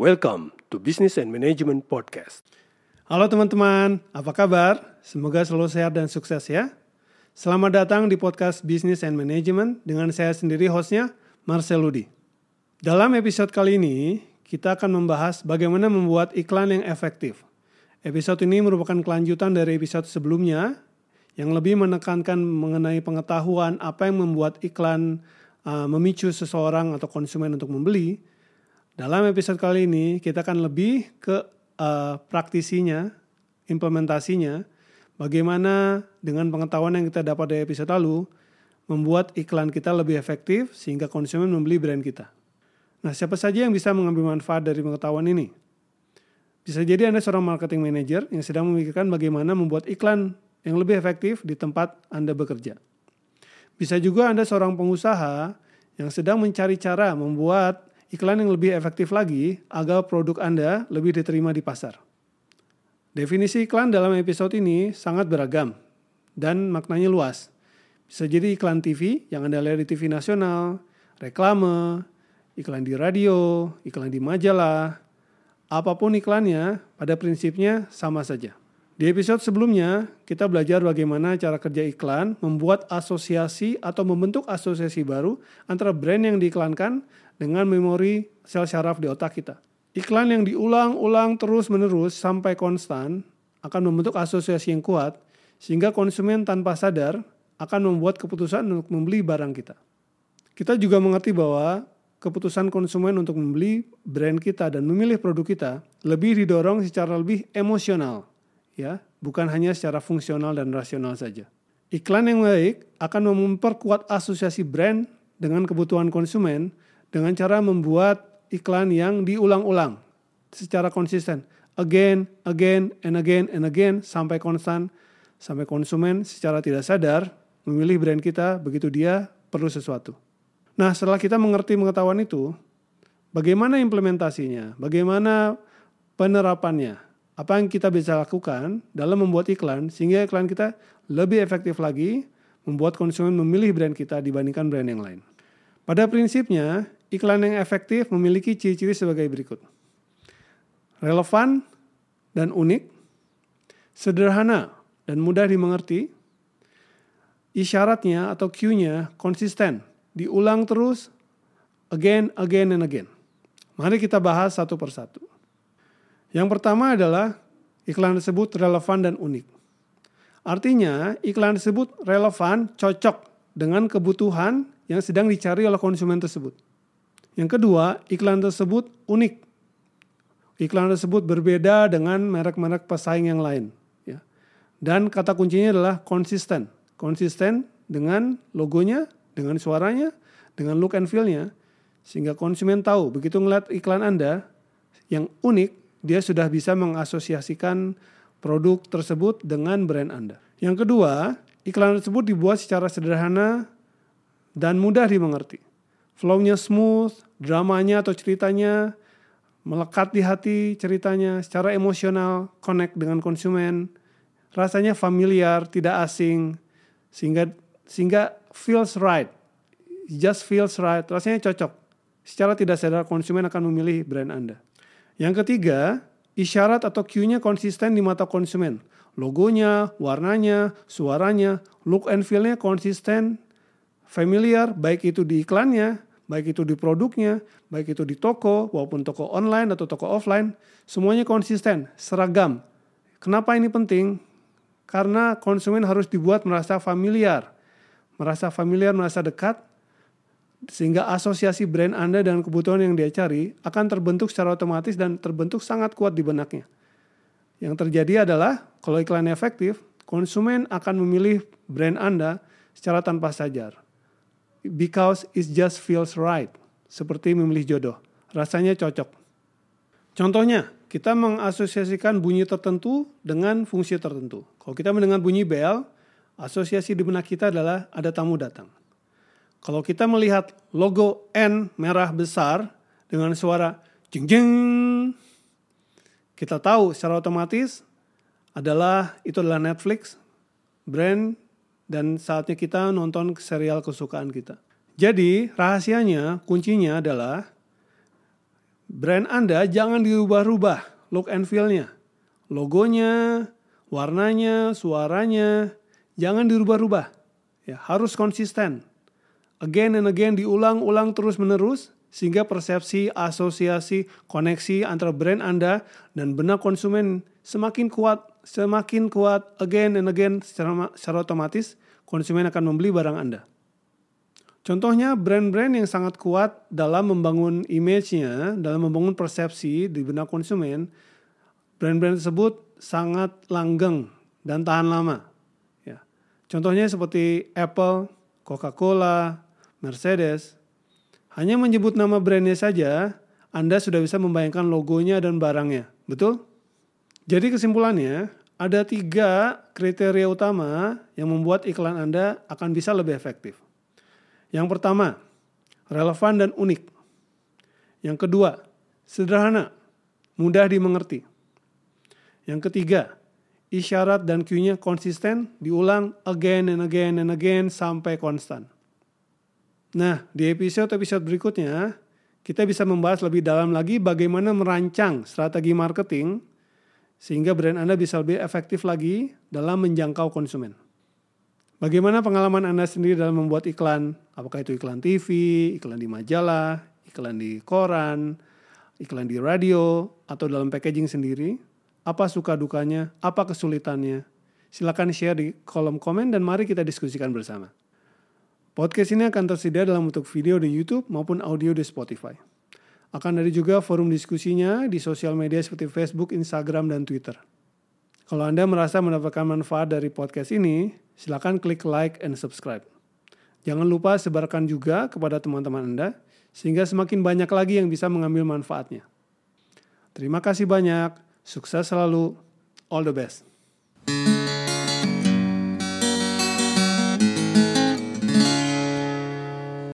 Welcome to Business and Management Podcast. Halo teman-teman, apa kabar? Semoga selalu sehat dan sukses ya. Selamat datang di podcast Business and Management dengan saya sendiri hostnya, Marcel Ludi. Dalam episode kali ini, kita akan membahas bagaimana membuat iklan yang efektif. Episode ini merupakan kelanjutan dari episode sebelumnya yang lebih menekankan mengenai pengetahuan apa yang membuat iklan uh, memicu seseorang atau konsumen untuk membeli. Dalam episode kali ini kita akan lebih ke uh, praktisinya, implementasinya, bagaimana dengan pengetahuan yang kita dapat dari episode lalu membuat iklan kita lebih efektif sehingga konsumen membeli brand kita. Nah, siapa saja yang bisa mengambil manfaat dari pengetahuan ini? Bisa jadi Anda seorang marketing manager yang sedang memikirkan bagaimana membuat iklan yang lebih efektif di tempat Anda bekerja. Bisa juga Anda seorang pengusaha yang sedang mencari cara membuat iklan yang lebih efektif lagi agar produk Anda lebih diterima di pasar. Definisi iklan dalam episode ini sangat beragam dan maknanya luas. Bisa jadi iklan TV yang Anda lihat di TV nasional, reklame, iklan di radio, iklan di majalah, apa pun iklannya, pada prinsipnya sama saja. Di episode sebelumnya, kita belajar bagaimana cara kerja iklan, membuat asosiasi atau membentuk asosiasi baru antara brand yang diiklankan dengan memori sel syaraf di otak kita. Iklan yang diulang-ulang terus-menerus sampai konstan akan membentuk asosiasi yang kuat, sehingga konsumen tanpa sadar akan membuat keputusan untuk membeli barang kita. Kita juga mengerti bahwa keputusan konsumen untuk membeli brand kita dan memilih produk kita lebih didorong secara lebih emosional ya, bukan hanya secara fungsional dan rasional saja. Iklan yang baik akan memperkuat asosiasi brand dengan kebutuhan konsumen dengan cara membuat iklan yang diulang-ulang secara konsisten, again, again, and again, and again sampai konstan, sampai konsumen secara tidak sadar memilih brand kita begitu dia perlu sesuatu. Nah, setelah kita mengerti pengetahuan itu, bagaimana implementasinya? Bagaimana penerapannya? apa yang kita bisa lakukan dalam membuat iklan sehingga iklan kita lebih efektif lagi membuat konsumen memilih brand kita dibandingkan brand yang lain. Pada prinsipnya, iklan yang efektif memiliki ciri-ciri sebagai berikut. Relevan dan unik, sederhana dan mudah dimengerti, isyaratnya atau cue-nya konsisten, diulang terus, again, again, and again. Mari kita bahas satu persatu. Yang pertama adalah iklan tersebut relevan dan unik. Artinya, iklan tersebut relevan, cocok dengan kebutuhan yang sedang dicari oleh konsumen tersebut. Yang kedua, iklan tersebut unik. Iklan tersebut berbeda dengan merek-merek pesaing yang lain. Ya. Dan kata kuncinya adalah konsisten. Konsisten dengan logonya, dengan suaranya, dengan look and feel-nya. Sehingga konsumen tahu, begitu ngeliat iklan Anda yang unik, dia sudah bisa mengasosiasikan produk tersebut dengan brand Anda. Yang kedua, iklan tersebut dibuat secara sederhana dan mudah dimengerti. Flow-nya smooth, dramanya atau ceritanya melekat di hati ceritanya secara emosional, connect dengan konsumen, rasanya familiar, tidak asing, sehingga sehingga feels right, just feels right, rasanya cocok. Secara tidak sadar konsumen akan memilih brand Anda. Yang ketiga, isyarat atau cue-nya konsisten di mata konsumen. Logonya, warnanya, suaranya, look and feel-nya konsisten, familiar, baik itu di iklannya, baik itu di produknya, baik itu di toko, maupun toko online atau toko offline, semuanya konsisten, seragam. Kenapa ini penting? Karena konsumen harus dibuat merasa familiar, merasa familiar, merasa dekat, sehingga asosiasi brand Anda dengan kebutuhan yang dia cari akan terbentuk secara otomatis dan terbentuk sangat kuat di benaknya. Yang terjadi adalah kalau iklan efektif, konsumen akan memilih brand Anda secara tanpa sadar. Because it just feels right. Seperti memilih jodoh. Rasanya cocok. Contohnya, kita mengasosiasikan bunyi tertentu dengan fungsi tertentu. Kalau kita mendengar bunyi bell, asosiasi di benak kita adalah ada tamu datang. Kalau kita melihat logo N merah besar dengan suara jeng jeng, kita tahu secara otomatis adalah itu adalah Netflix, brand dan saatnya kita nonton serial kesukaan kita. Jadi rahasianya, kuncinya adalah brand Anda jangan dirubah-rubah look and feel-nya. Logonya, warnanya, suaranya, jangan dirubah-rubah. Ya, harus konsisten. Again and again diulang-ulang terus-menerus sehingga persepsi, asosiasi, koneksi antara brand Anda dan benak konsumen semakin kuat, semakin kuat again and again secara, secara otomatis konsumen akan membeli barang Anda. Contohnya brand-brand yang sangat kuat dalam membangun image-nya, dalam membangun persepsi di benak konsumen, brand-brand tersebut sangat langgeng dan tahan lama. Ya. Contohnya seperti Apple, Coca-Cola, Mercedes. Hanya menyebut nama brandnya saja, Anda sudah bisa membayangkan logonya dan barangnya. Betul? Jadi kesimpulannya, ada tiga kriteria utama yang membuat iklan Anda akan bisa lebih efektif. Yang pertama, relevan dan unik. Yang kedua, sederhana, mudah dimengerti. Yang ketiga, isyarat dan cue-nya konsisten, diulang again and again and again sampai konstan. Nah, di episode-episode berikutnya, kita bisa membahas lebih dalam lagi bagaimana merancang strategi marketing sehingga brand Anda bisa lebih efektif lagi dalam menjangkau konsumen. Bagaimana pengalaman Anda sendiri dalam membuat iklan? Apakah itu iklan TV, iklan di majalah, iklan di koran, iklan di radio, atau dalam packaging sendiri? apa suka dukanya, apa kesulitannya. Silakan share di kolom komen dan mari kita diskusikan bersama. Podcast ini akan tersedia dalam bentuk video di YouTube maupun audio di Spotify. Akan ada juga forum diskusinya di sosial media seperti Facebook, Instagram, dan Twitter. Kalau Anda merasa mendapatkan manfaat dari podcast ini, silakan klik like and subscribe. Jangan lupa sebarkan juga kepada teman-teman Anda, sehingga semakin banyak lagi yang bisa mengambil manfaatnya. Terima kasih banyak. Sukses selalu. All the best.